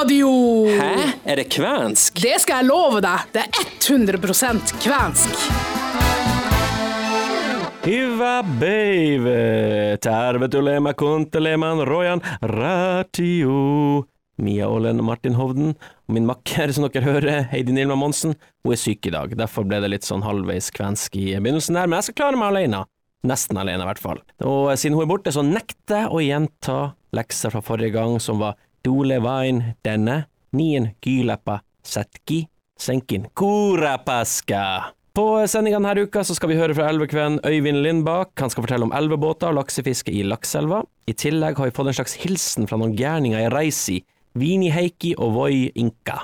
radio! Hæ? Er det kvensk? Det skal jeg love deg. Det er 100 kvensk. Hyvä päivä! tervetulema kuuntelemaan Rojan ratio. Mia Ålen og Martin Hovden, og min makker, som dere hører, Heidi Nilma Monsen, hun er syk i dag. Derfor ble det litt sånn halvveis kvensk i begynnelsen der, men jeg skal klare meg alene. Nesten alene, i hvert fall. Og siden hun er borte, så nekter jeg å gjenta lekser fra forrige gang, som var Dole vain denne, nien kyläpä sätki, senkin kurapaska. På sendinga denne uka så skal vi høre fra elvekvennen Øyvind Lindbakk. Han skal fortelle om elvebåter og laksefiske i Lakselva. I tillegg har vi fått en slags hilsen fra noen gærninger i Reisi, Vini Heikki og Voi Inka.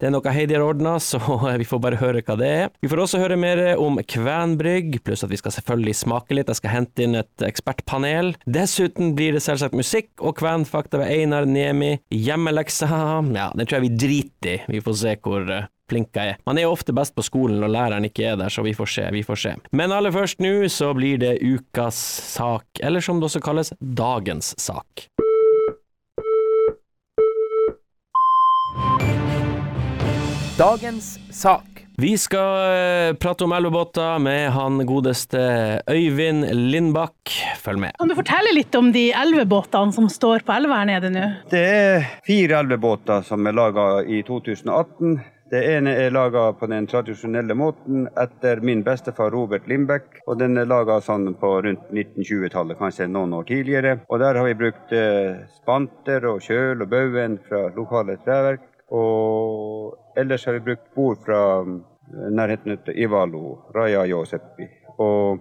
Det er noe Heidi har ordna, så vi får bare høre hva det er. Vi får også høre mer om kvenbrygg, pluss at vi skal selvfølgelig smake litt. Jeg skal hente inn et ekspertpanel. Dessuten blir det selvsagt musikk og kvenfakta ved Einar Niemi. Hjemmeleksa, ja, det tror jeg vi driter i. Vi får se hvor eh, flink jeg er. Man er ofte best på skolen når læreren ikke er der, så vi får se, vi får se. Men aller først nå så blir det ukas sak, eller som det også kalles, dagens sak. Dagens sak. Vi skal eh, prate om elvebåter med han godeste Øyvind Lindbakk. Følg med. Kan du fortelle litt om de elvebåtene som står på elva her nede nå? Det er fire elvebåter som er laga i 2018. Det ene er laga på den tradisjonelle måten etter min bestefar Robert Lindbekk. Og den er laga sånn på rundt 1920-tallet, kanskje noen år tidligere. Og der har vi brukt eh, spanter og kjøl og baugen fra lokale treverk. Og ellers har vi brukt bord fra mm, nærheten av Ivalo, Raja Josepi. Og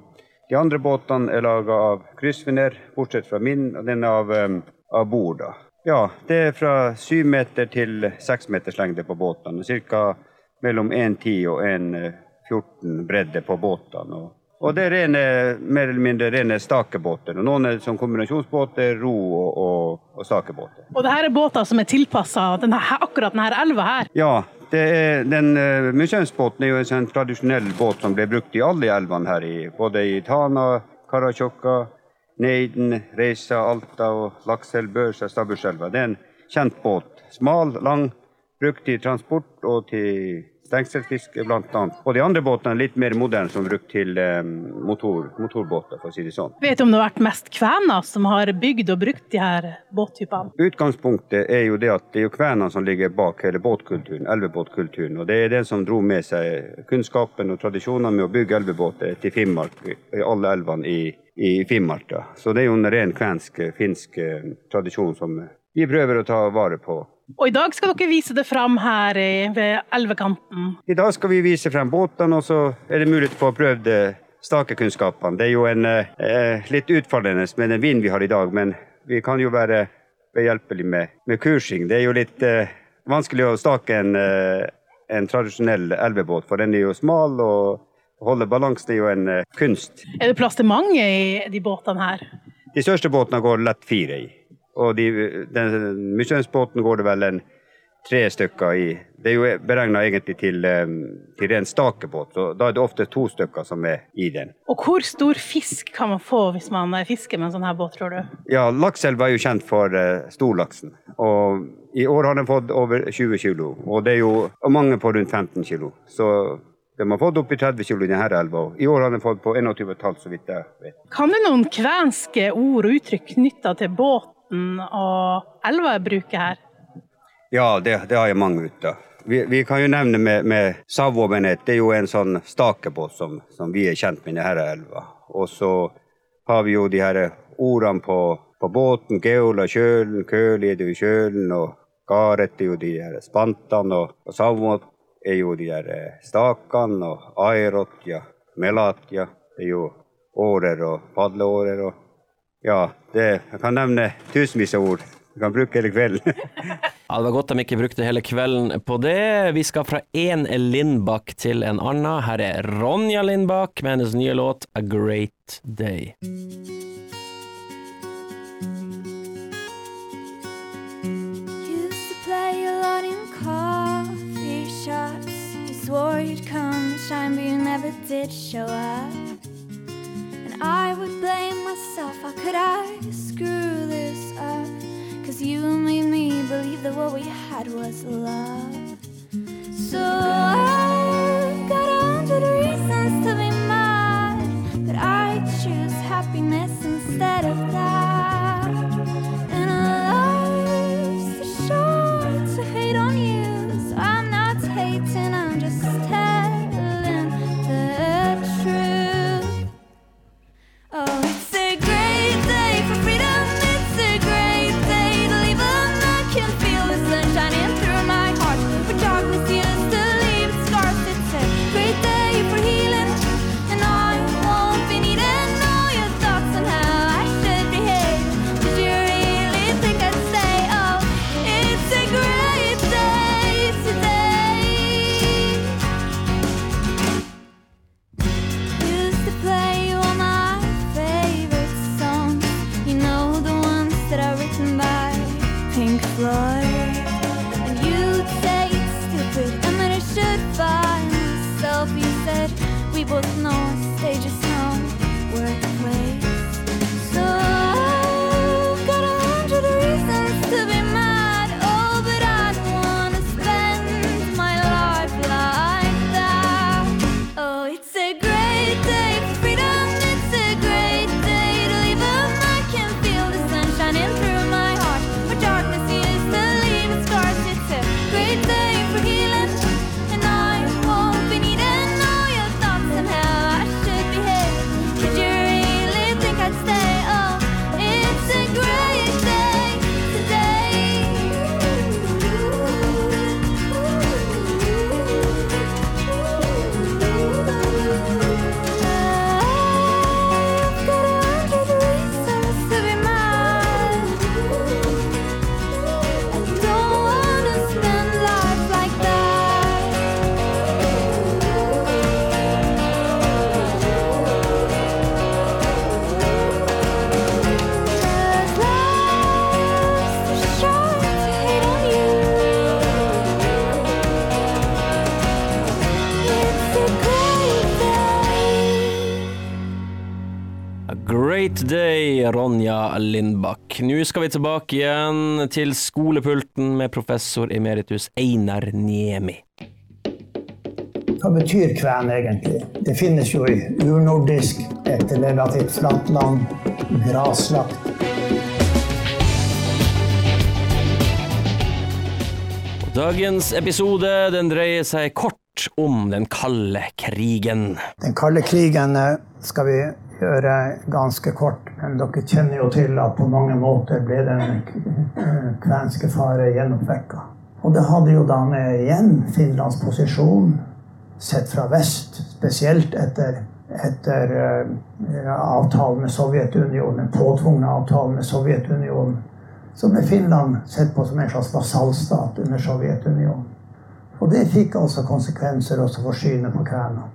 de andre båtene er laga av kryssfiner, bortsett fra min, og den er av, um, av bord. da. Ja, det er fra syv meter til seks meters lengde på båtene. Ca. mellom 1,10 og 1,14 bredde på båtene. Og, og det er rene, mer eller mindre rene stakebåter. Og noen er som kombinasjonsbåter, ro og, og, og stakebåter. Og det her er båter som er tilpassa akkurat denne elva her. Ja, det er, den uh, Museumsbåten er jo en sånn tradisjonell båt som ble brukt i alle elvene her, i, både i Tana, Karasjokka, Neiden, Reisa, Alta og Lakselv, Børsa, Stabburselva. Det er en kjent båt. Smal, lang, brukt til transport og til stengselsfiske bl.a. Og de andre båtene er litt mer moderne, som er brukt til um, motor, motorbåter, for å si det sånn. Vet du om det har vært mest kvener som har bygd og brukt de her båttypene? Utgangspunktet er jo det at det er jo kvenene som ligger bak hele båtkulturen, elvebåtkulturen. Og det er det som dro med seg kunnskapen og tradisjonene med å bygge elvebåter til Finnmark, i alle elvene i i Finnmark. Da. Så det er jo en ren kvensk, finsk eh, tradisjon som vi prøver å ta vare på. Og i dag skal dere vise det fram her ved elvekanten? I dag skal vi vise frem båtene, og så er det mulig å få prøvd eh, stakekunnskapene. Det er jo en, eh, litt utfordrende med den vinden vi har i dag, men vi kan jo være behjelpelige med, med kursing. Det er jo litt eh, vanskelig å stake en, eh, en tradisjonell elvebåt, for den er jo smal. og å holde balansen er jo en uh, kunst. Er det plass til mange i de båtene her? De største båtene går lett fire i. Og de, den museumsbåten går det vel en tre stykker i. Det er jo beregna egentlig til, um, til ren stakebåt, så da er det ofte to stykker som er i den. Og hvor stor fisk kan man få hvis man fisker med en sånn her båt, tror du? Ja, Lakselv er jo kjent for uh, storlaksen. Og i år har den fått over 20 kg. Og det er jo mange på rundt 15 kg. Så de har fått opp i 30 kg i denne elva. I år har de fått på 21,5 så vidt jeg vet. Kan du noen kvenske ord og uttrykk knytta til båten og elvebruket her? Ja, det, det, har jeg mange ut av. Vi, vi, kan jo nevne med, med Savomenet. Det er jo en sånn stakebåt som, som vi er kjent med i denne elva. Og så har vi jo de her ordene på, på båten. Geola kjølen, køli er jo kjølen, og garet er jo de her spantene. Og, og savmot er jo de der eh, stakene og airotja, melatja. Det er jo årer og padleårer og Ja, det, jeg kan nevne tusenvis av ord. Du kan bruke hele kvelden. ja, Det var godt de ikke brukte hele kvelden på det. Vi skal fra én Lindbakk til en annen. Her er Ronja Lindbakk med hennes nye låt A Great Day. Coffee shops. You swore you'd come and shine, but you never did show up. I would blame myself. How could I screw this up? Cause you made me believe that what we had was love. So I've got a hundred reasons to be mad, but I choose happiness instead of that. And life's too short to hate on you, so I'm not hating, I'm just great day, Ronja Lindbakk. Nå skal vi tilbake igjen til skolepulten med professor emeritus Einar Niemi. Hva betyr kven egentlig? Det finnes jo i urnordisk, et relativt flatt land, graslagt. Dagens episode den dreier seg kort om den kalde krigen. Den kalde krigen eh, skal vi gjøre ganske kort, men dere kjenner jo til at på mange måter ble den eh, kvenske fare gjennomvekka. Og det hadde jo da med igjen Finlands posisjon, sett fra vest, spesielt etter, etter uh, avtalen med Sovjetunionen, påtvungne avtalen med Sovjetunionen, så ble Finland sett på som en slags vasallstat under Sovjetunionen. Og det fikk altså konsekvenser også for synet på kvenene.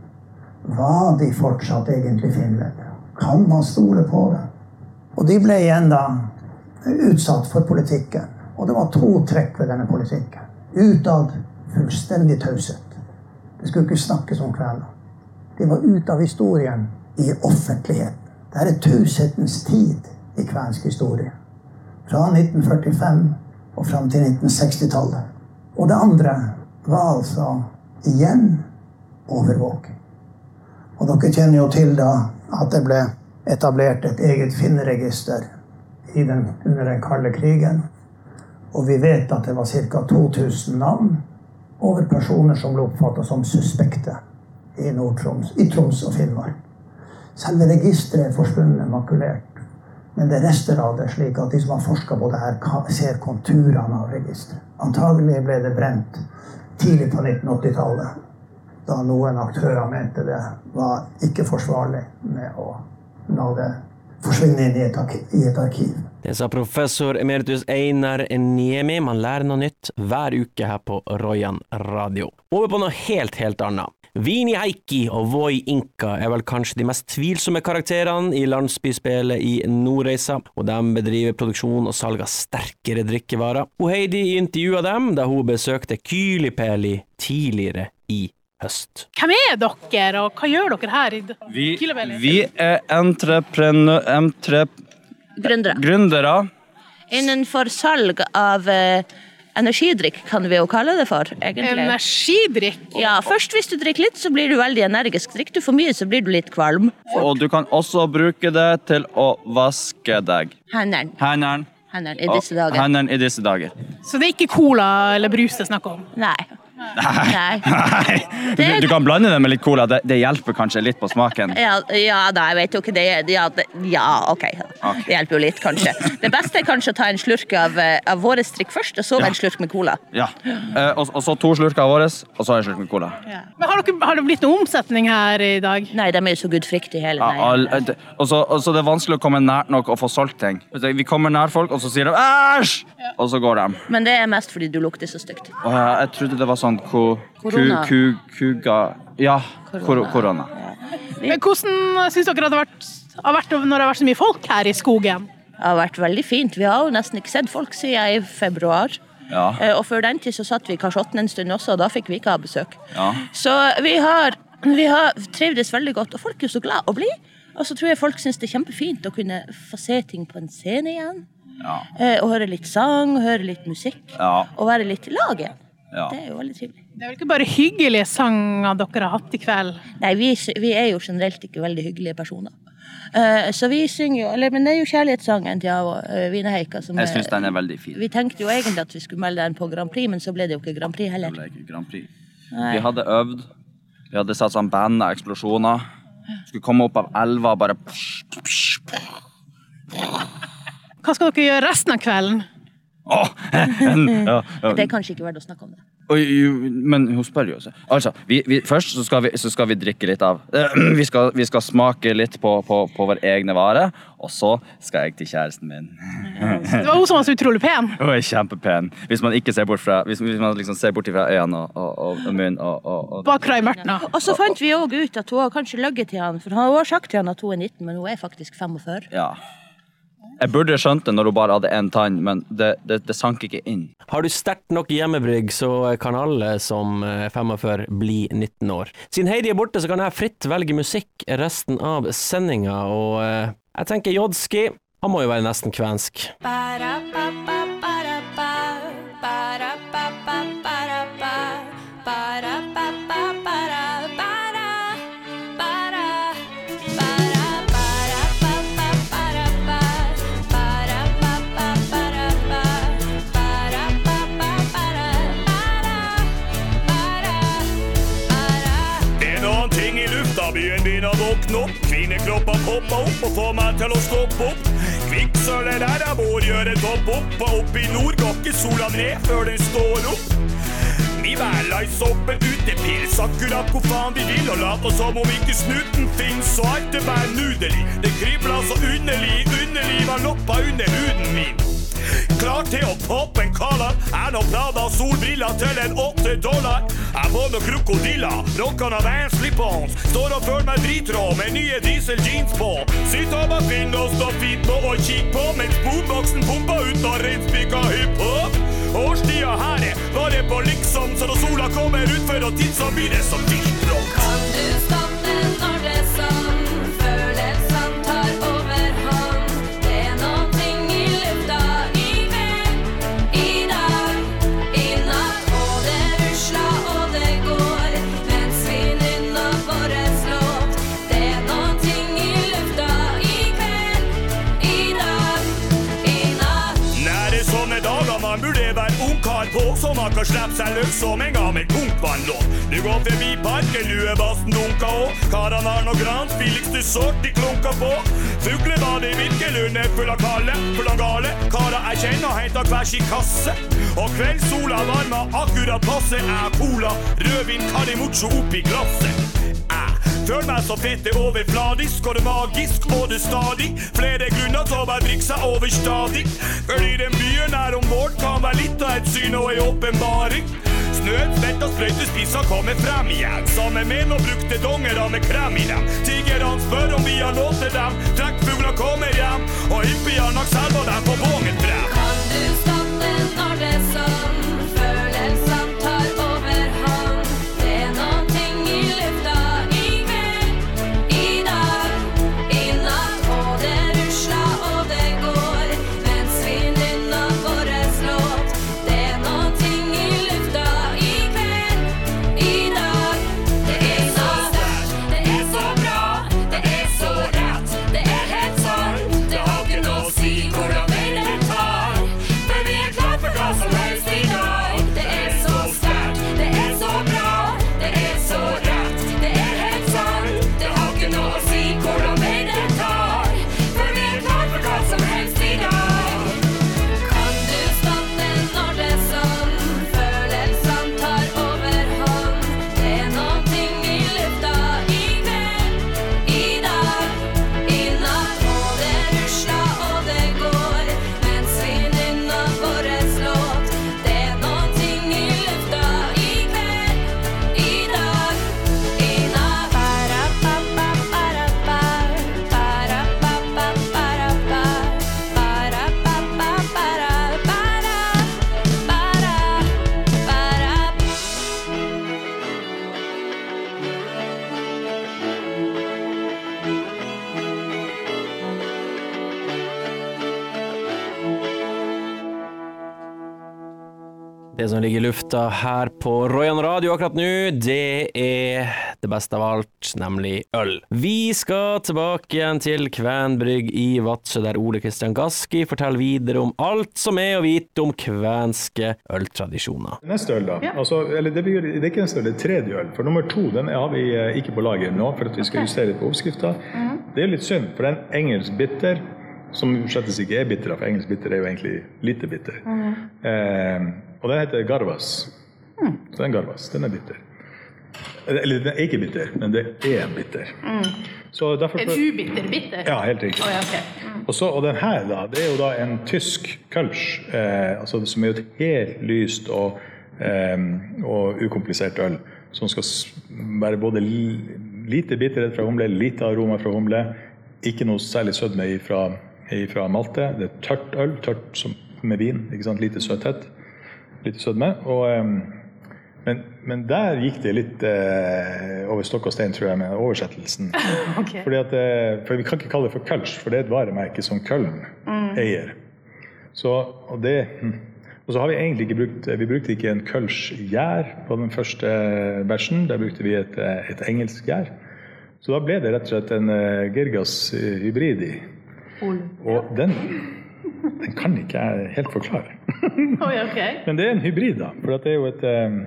Var de fortsatt egentlig finlendere? Kan man stole på det? Og de ble igjen da utsatt for politikken. Og det var to trekk ved denne politikken. Utad fullstendig taushet. Det skulle ikke snakkes om kvelden. De var ute av historien i offentligheten. Det er taushetens tid i kvensk historie. Fra 1945 og fram til 1960-tallet. Og det andre var altså igjen overvåking. Og dere kjenner jo til da at det ble etablert et eget den, under den kalde krigen. Og vi vet at det var ca. 2000 navn over personer som ble oppfatta som suspekte i i Troms og Finnmark. Selve registeret er forsvunnet, makulert. Men det er rester av det, slik at de som har forska på det her, ser konturene av registeret. Antagelig ble det brent tidlig på 1980-tallet, da noen aktører mente det var ikke forsvarlig med å la det forsvinner inn. I et arkiv. Det sa professor emeritus Einar Niemi. Man lærer noe nytt hver uke her på Royan radio. Over på noe helt, helt annet. Vini Heikki og Voi Inka er vel kanskje de mest tvilsomme karakterene i landsbyspillet i Nordreisa, og de bedriver produksjon og salg av sterkere drikkevarer. Og Heidi intervjua dem da hun besøkte Kylipeli tidligere i høst. Hvem er dere, og hva gjør dere her? i Vi, Kileveli? vi er entreprenø... Entre, Gründere. gründere. Innenfor salg av eh, Energidrikk kan vi jo kalle det for, egentlig. Energidrikk. Ja, først hvis du drikker litt, så blir du veldig energisk. Drikker du for mye, så blir du litt kvalm. Og du kan også bruke det til å vaske deg. Hendene. Hendene. Hendene i disse dager. Hendene i disse dager. Så det er ikke cola eller brus det er snakk om? Nei. Nei. Nei. Du, du kan blande det med litt cola. Det, det hjelper kanskje litt på smaken. Ja, ja da, jeg vet jo ikke det. Ja, det, ja OK. Det hjelper jo litt, kanskje. Det beste er kanskje å ta en slurk av, eh, av vår drikk først, og så en slurk med cola. Ja. Eh, og, og så to slurker av vår, og så en slurk med cola. Men har, dere, har det blitt noe omsetning her i dag? Nei, de er jo så gudfryktige hele Ja, all, og så og så det er vanskelig å komme nært nok og få solgt ting. Vi kommer nær folk, og så sier de 'æsj', og så går de. Men det er mest fordi du lukter så stygt. Og jeg, jeg trodde det var sånn ko, ku, Korona. ku, kuga Ja, kor, korona. Men Hvordan syns dere det har vært, har vært når det har vært så mye folk her i skogen? Det har vært veldig fint. Vi har jo nesten ikke sett folk siden i februar. Ja. Eh, Og før den tid så satt vi i kasjotten en stund også, og da fikk vi ikke ha besøk. Ja. Så vi har, vi har trivdes veldig godt, og folk er jo så glad å bli. Og så tror jeg folk syns det er kjempefint å kunne få se ting på en scene igjen. Ja. Eh, Og høre litt sang, høre litt musikk. Ja. Og være litt i lag igjen. Ja. Det er jo veldig trivelig. Det er vel ikke bare hyggelige sanger dere har hatt i kveld? Nei, vi, vi er jo generelt ikke veldig hyggelige personer. Eh, så vi synger jo eller, Men det er jo kjærlighetssangen til uh, Vine Heika som Jeg syns den er veldig fin. Vi tenkte jo egentlig at vi skulle melde den på Grand Prix, men så ble det jo ikke Grand Prix heller. Det ble ikke Grand Prix. Nei. Vi hadde øvd. Vi hadde satt sammen band av eksplosjoner. Skulle komme opp av elva og bare Hva skal dere gjøre resten av kvelden? Åh, ja, ja. Det er kanskje ikke verdt å snakke om det. Oi, men hun spør jo også. Altså, vi, vi, først så skal, vi, så skal vi drikke litt av vi, skal, vi skal smake litt på, på, på vår egne vare, og så skal jeg til kjæresten min. Det var hun som var så utrolig pen. Hun er kjempepen. Hvis man ikke ser bort fra Hvis, hvis man liksom ser bort fra øynene og, og, og, munnen og, og, og Bak fra i mørtna. Og så fant vi òg ut at hun har kanskje løyet til han, for han har sagt til han at hun er 19, men hun er faktisk 45. Ja. Jeg burde skjønt det når hun bare hadde én tann, men det, det, det sank ikke inn. Har du sterkt nok hjemmebrygg, så kan alle som er 45 bli 19 år. Siden Heidi er borte, så kan jeg fritt velge musikk resten av sendinga, og eh, jeg tenker Jodski, han må jo være nesten kvensk. Det våkne kropper popper opp og får meg til å stoppe opp. Kvikksølvet der jeg bor, gjør en topp opp, og opp i nord går ikke sola ned før den står opp. Vi væla i soppen utepils akkurat hvor faen vi vil, og later som om ikke snuten fins, og alt er bare nudelig. Det kribler så underlig, underlig var loppa under huden min. Klar til å poppe en kaller. Er nå Prada solbriller til en åtte dollar. Jeg må noen krokodiller, rockan av Van slip-ons. Står og føler meg dritrå med nye diesel jeans på. Sitt og bare finn og stå fint på og kikk på mens boomboxen pumper ut og reinspikka hiphop. Årstida her er bare på liksom, så når sola kommer utfor og tid, så blir det som tidsbrott. Kan du stoppe så man seg løs som en gammel punktvannlåt. Du går forbi parken, luebassen dunker òg. Karene har noe grans billigste sort de klunker på. Fuglebadet i Birkelund er full av kalle, full av gale. Karer jeg kjenner henter hver sin kasse. Og kveldssola varmer akkurat passe. Jeg har cola, rødvin, Karimucho oppi glasset. Føler meg så fette overfladisk, og det magisk, og det stadig. Flere grunner å være drikke seg overstadig. Fordi den byen her om våren kan være litt av et syn og ei åpenbaring. Snøen, svett og sprøytespisser kommer frem igjen. Sammen med noen brukte dongere med krem i dem. Tiggerne spør om vi har lov til dem. Trekkfugler kommer hjem, og hippiene nok selger dem på vågen frem. Kan du Det som ligger i lufta her på Royan Radio akkurat nå, det er det beste av alt, nemlig øl. Vi skal tilbake igjen til Kvenbrygg i Vadsø, der Ole Kristian Gaski forteller videre om alt som er å vite om kvenske øltradisjoner. Neste øl, da. Altså, eller det, blir, det er ikke neste øl, det er tredje øl. For nummer to den har vi eh, ikke på lager nå, for at vi skal justere litt på oppskrifta. Det er litt synd, for det er en engelsk bitter som slett ikke er bitter, for engelsk bitter er jo egentlig lite bitter. Eh, og den heter Garvas. Så den Garvas, den er bitter. Eller den er ikke bitter, men det er bitter. Så derfor Er du bitter bitter? Ja, helt riktig. Oh, ja, ok. Og, så, og den her, da, det er jo da en tysk kölsch, eh, altså, som er jo et helt lyst og, eh, og ukomplisert øl, som skal være både lite bitterhet fra humle, lite aroma fra humle, ikke noe særlig sødme fra, fra malte. Det er tørt øl, tørt som med vin, ikke sant? lite søthet, lite sødme. Og, eh, men, men der gikk det litt eh, over stokk og stein, tror jeg, med oversettelsen. okay. Fordi at, eh, for Vi kan ikke kalle det for Kölsch, for det er et varemerke som Köln eier. Så, og, det, og så har vi egentlig ikke brukt Vi brukte ikke en Kölsch-gjær på den første bæsjen. Der brukte vi et, eh, et engelsk gjær. Så da ble det rett og slett en eh, Girgas eh, hybridi. Og den, den kan ikke jeg helt forklare. Men det er en hybrid, da. For det er jo et, eh,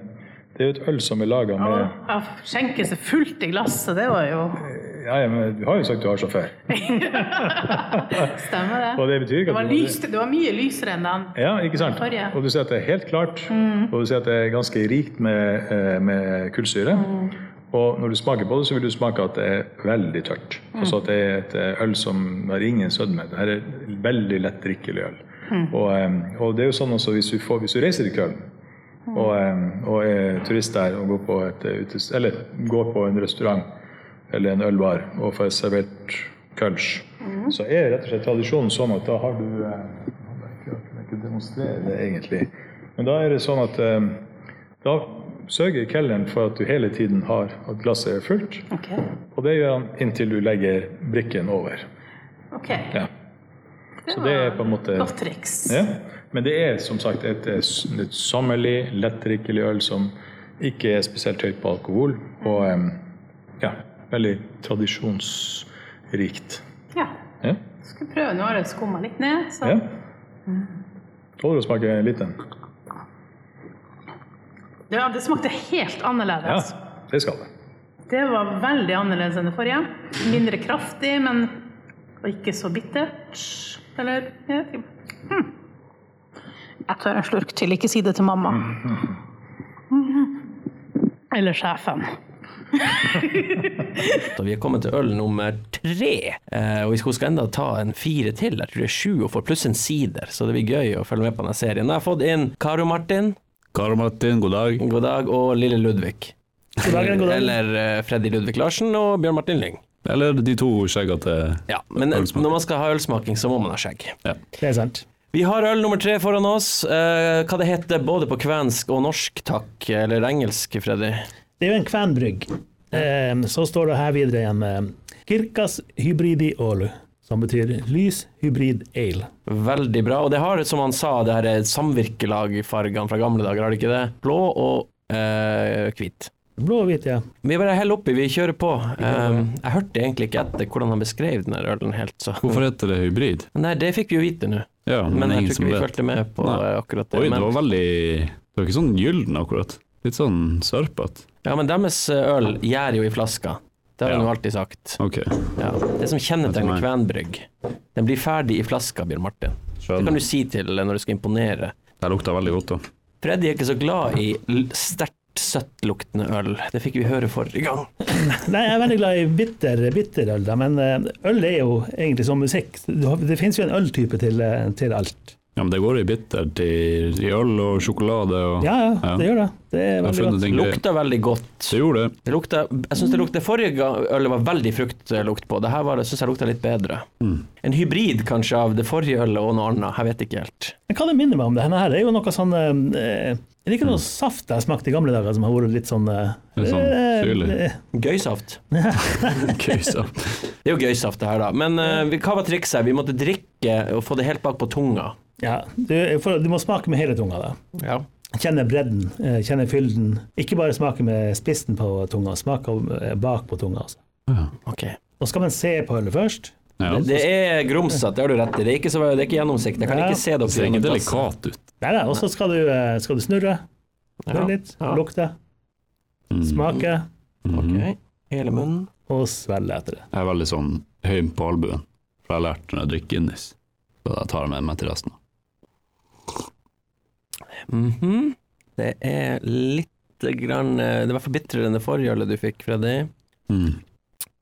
det er jo et øl som er laga med Ja, skjenke seg fullt i glasset, det var jo Ja, ja, men du har jo sagt du har sjåfør. Stemmer det. Det Det var, du lyst, det var mye lysere enn den. Ja, ikke sant? Forrige. Og du ser at det er helt klart, og du ser at det er ganske rikt med, eh, med kullsyre. Og når du smaker på det, så vil du smake at det er veldig tørt. Altså at det er et eh, øl som har ingen sødme. Det her er veldig lett drikkelig øl. Og, eh, og det er jo sånn også hvis du, får, hvis du reiser til Køln og, eh, og er turist der og går på, et, eller går på en restaurant eller en ølbar og får servert kölsch, så er rett og slett tradisjonen sånn at da har du Jeg kan ikke demonstrere det egentlig, men da er det sånn at eh, da sørger kelleren for at du hele tiden har at glasset er fullt, Okay. og det gjør han inntil du legger brikken over. ok. Ja. Så det er på en måte Godt triks. ja. Men det er som sagt et, et sommerlig, lettdrikkelig øl som ikke er spesielt høyt på alkohol, og em, ja, veldig tradisjonsrikt. Ja. Ja. Skal prøve nå har jeg skumma litt ned. Så. ja. Tåler å smake litt den? Ja, det smakte helt annerledes. Ja, det skal det. Det var veldig annerledes enn det forrige. Mindre kraftig, men og ikke så bittert. Eller jeg vet ikke. Hm. Jeg tør en slurk til, ikke si det til mamma. Eller sjefen. da vi er kommet til øl nummer tre, eh, og vi skal enda ta en fire til, jeg tror det er sju, og får pluss en sider, så det blir gøy å følge med på denne serien. Da har jeg fått inn Karo Martin, Karo Martin, god dag. god dag, og Lille Ludvig. God dag, god dag. Eller uh, Freddy Ludvig Larsen og Bjørn Martin Lyng. Eller de to skjeggete Ja, men Ølsmaking. når man skal ha ølsmaking, så må man ha skjegg. Ja. Det er sant. Vi har øl nummer tre foran oss. Uh, hva det heter både på kvensk og norsk, takk, eller engelsk, Freddy? Det er jo en kvenbrygg. Uh, så står det her videre igjen Kirkas hybridi ålu, som betyr lys hybrid ale. Veldig bra. Og det har, som han sa, det her er samvirkelagfargene fra gamle dager, har det ikke det? Blå og øh, hvit. Blå og hvit, ja. Vi bare heller oppi, vi kjører på. Um, jeg hørte egentlig ikke etter hvordan han beskrev den ølen helt, så Hvorfor heter det hybrid? Nei, det fikk vi jo vite nå. Ja, men, Men jeg tror ikke vi vet. fulgte med på Nei. eh, akkurat det. Oi, det var veldig Det var ikke sånn gyllen akkurat. Litt sånn sørpete. ja, men deres eh, øl gjær jo i flaska. Det har Ja. hun alltid sagt. Okay. Ja. Det som kjennetegner. Kvenbrygg, den blir ferdig i flaska, Bjørn Martin. Det kan du si til når du skal imponere. Det lukter veldig godt, da. Freddy er ikke så glad i sterkt søttluktende øl. Det fikk vi høre forrige gang. Nei, jeg er veldig glad i bitter, bitter øl, da, men eh, øl er jo egentlig som musikk. Det finnes jo en øltype til, eh, til alt. Ja, men det går i bittert i, i øl og sjokolade og Ja, ja, Ja. det gjør det. Det er veldig godt. Det lukter veldig godt. Det gjorde det. Det lukta, jeg synes det lukta Forrige gang ølet var veldig fruktlukt på. Det her var det, synes jeg lukta litt bedre. Mm. En hybrid kanskje av det forrige ølet og noe annet. Jeg vet ikke helt. Men hva det minner meg om det her? Det er jo noe sånn eh, Er ikke noe saft jeg smakte i gamle dager som har vært litt sånn eh, Litt sånn eh, syrlig. eh, Gøysaft. gøysaft. Det er jo gøysaft det her, da. Men eh, hva var trikset? Vi måtte drikke og få det helt bak på tunga. Ja, du, for, du må smake med hele tunga, da. Ja. kjenne bredden, eh, kjenne fylden. Ikke bare smake med spissen på tunga, smake eh, bak på tunga. Altså. Ok. Og skal man se på ølet først. Ja. Det er grumsete, det har du rett i. Det er ikke, så, det er ikke gjennomsiktig. Jeg kan Ja. ikke se dere. Det ser ikke delikat ut. Nei, nei, og så skal, du, eh, skal du snurre. Snurre Ja. litt, Ja. lukte, smake Ok. Hele munnen. og svelge etter det. Jeg er veldig sånn høy på albuen, for jeg har lært når jeg drikker Guinness. Så da tar jeg med meg til resten. Mhm. Det er litt grann eh, Det er for bitrere enn det forrige ølet du fikk, Freddy. Mm.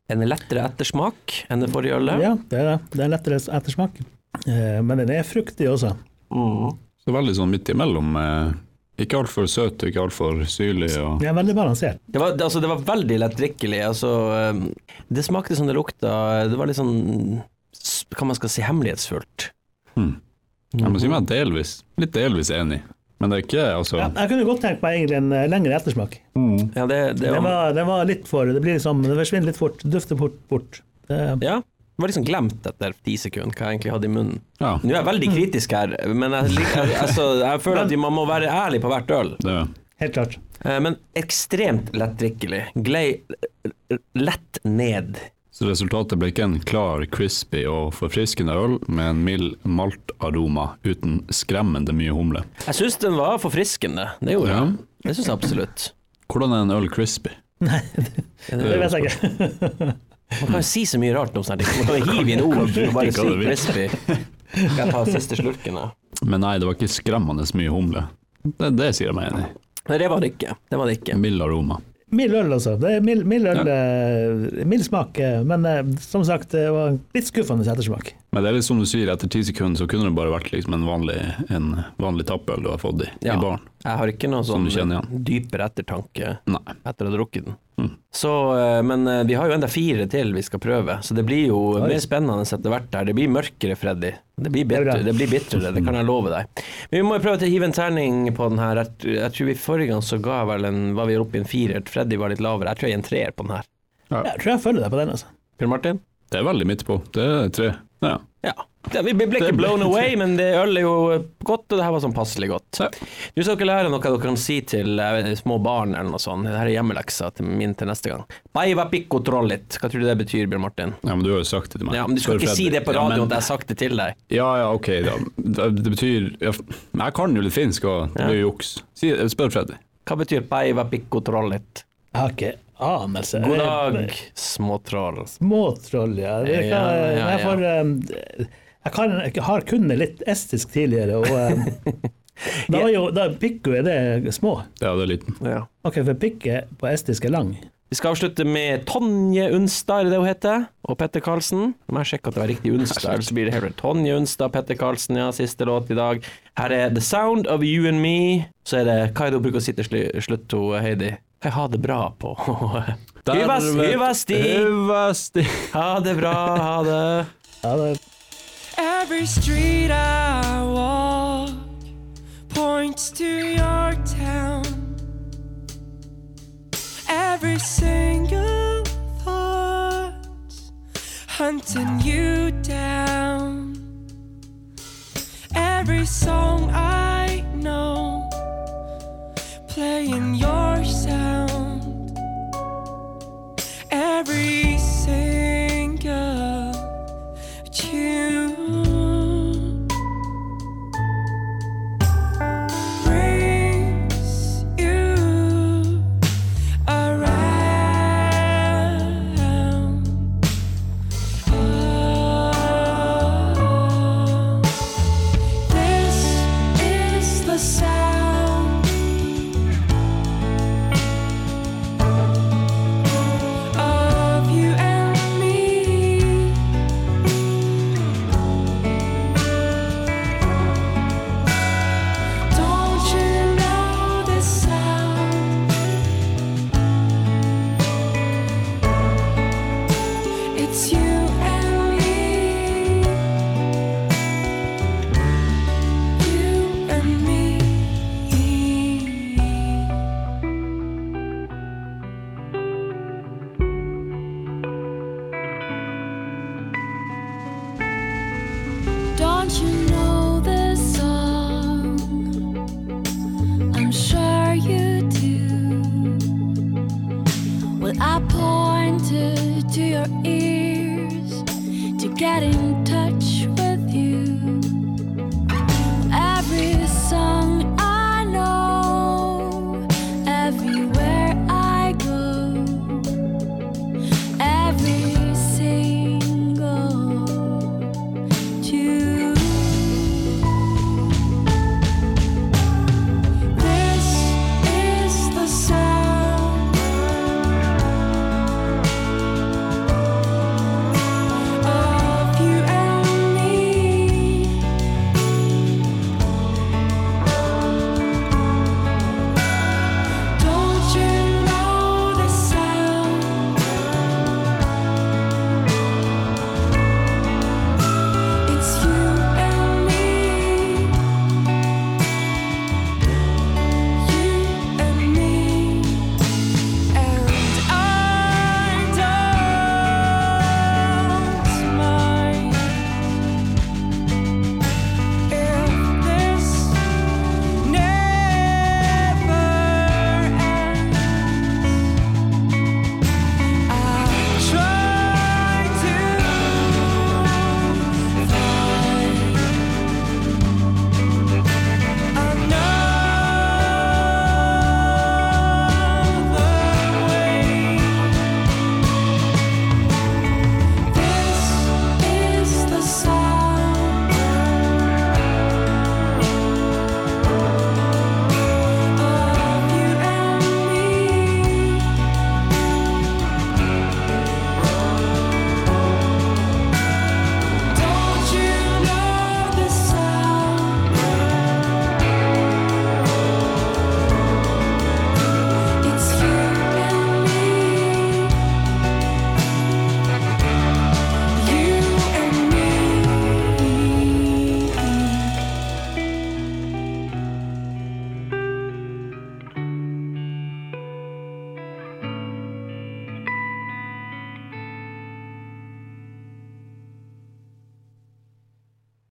En lettere ettersmak enn det forrige ølet. Ja, det er det. Det er lettere ettersmak. Eh, Men den er fruktig også. Mm. Så veldig sånn midt imellom. Eh, ikke altfor søt og ikke altfor syrlig. Og... Det er veldig balansert. Det var, det, altså, det var veldig lettdrikkelig. Altså, eh, det smakte som det lukta Det var litt sånn Hva man skal si hemmelighetsfullt. Mm. Jeg må si meg delvis, litt delvis enig. Men det er ikke altså Ja, jeg kunne godt tenkt meg egentlig en eh, lengre ettersmak. Ja, det, det, var... var, var, det, var litt for Det blir liksom, det forsvinner litt fort. Dufter fort bort. Det, ja, det var liksom glemt etter ti sekunder hva jeg egentlig hadde i munnen. Ja, Nå er jeg veldig kritisk her, men jeg, liker- jeg, altså, jeg føler at man må være ærlig på hvert øl. det helt klart. Eh, Men ekstremt lettdrikkelig. Glei lett ned. Så resultatet ble ikke en klar, crispy og forfriskende øl med en mild maltaroma uten skremmende mye humle. Jeg syns den var forfriskende. Det gjorde Ja. jeg. Det syns jeg absolutt. Hvordan er en øl crispy? Nei, Det vet jeg ikke. Man kan jo si så mye rart om sånne ting. Man kan hive inn ord og bare si crispy. Skal jeg ta siste slurken, da? Men nei, det var ikke skremmende mye humle. Det, det sier jeg meg enig i. Nei, det var det ikke. Det var det ikke. Mild aroma. Mild øl, altså. Det er mild, mild øl, ja. mild smak. eh, Men eh, som sagt, det var litt skuffende ettersmak. Men det er litt som du sier, etter ti sekunder så kunne det bare vært liksom en vanlig, en vanlig tappøl du har fått i, Ja. i baren. Jeg har ikke noe sånn dypere ettertanke Nei. etter å ha drukket den. Mm. Så, eh, men eh, vi har jo enda fire til vi skal prøve, så det blir jo Oi. mer spennende etter hvert der. Det blir mørkere, Freddy. Det blir, Det er bra. bitre, det blir bitrere, det kan jeg love deg. Men vi må jo prøve til å hive en terning på den her. Jeg, tror vi forrige gang så ga jeg vel en, var vi oppe i en firer, Freddy var litt lavere. Jeg tror jeg gir en treer på den her. Jeg tror jeg følger deg på den, altså. Per Martin? Det er veldig midt på. Det er tre. Ja. Ja. Det, vi ble ikke blown away, men det øl er jo godt, og det her var sånn passelig godt. Ja. Nå skal dere lære noe dere kan si til vet, små barn eller noe sånt. Dette er hjemmeleksa til min til neste gang. Baiva picco trollit. Hva tror du det betyr, Bjørn Martin? ja, men du har jo sagt det til meg. Ja, men Du skal ikke si det på Ja, radioen men- at jeg har sagt det til deg. Ja, ja, ok. Da. Det, det betyr ja, Jeg kan jo litt finsk, og det blir jo juks. Si, spør Freddy. Hva betyr baiva picco trollit? Jeg har ikke anelse. God dag, småtroll. Småtroll, ja. Det kan, Ja, ja, Jeg, får, eh, jeg, kan, jeg har kunnet litt estisk tidligere, og eh, da var jo da Pikku er det små. Ja, det er liten. Ja. Ok, for pikke på estisk er lang. Vi skal avslutte med Tonje Unstad, er det hun heter? Og Petter Karlsen. Må jeg sjekke at det var riktig Unstad, ellers blir det heller Tonje Unstad, Petter Karlsen, ja, siste låt i dag. Her er The Sound of You and Me. Så er det er hun bruker å si til slutt, Heidi? Hva er ha det bra på? Hyvas, hyvasti! Hyvasti! Ha det bra, ha det. Ja, det, Every street I walk points to your town. Every single thought hunting you down. Every song I know playing your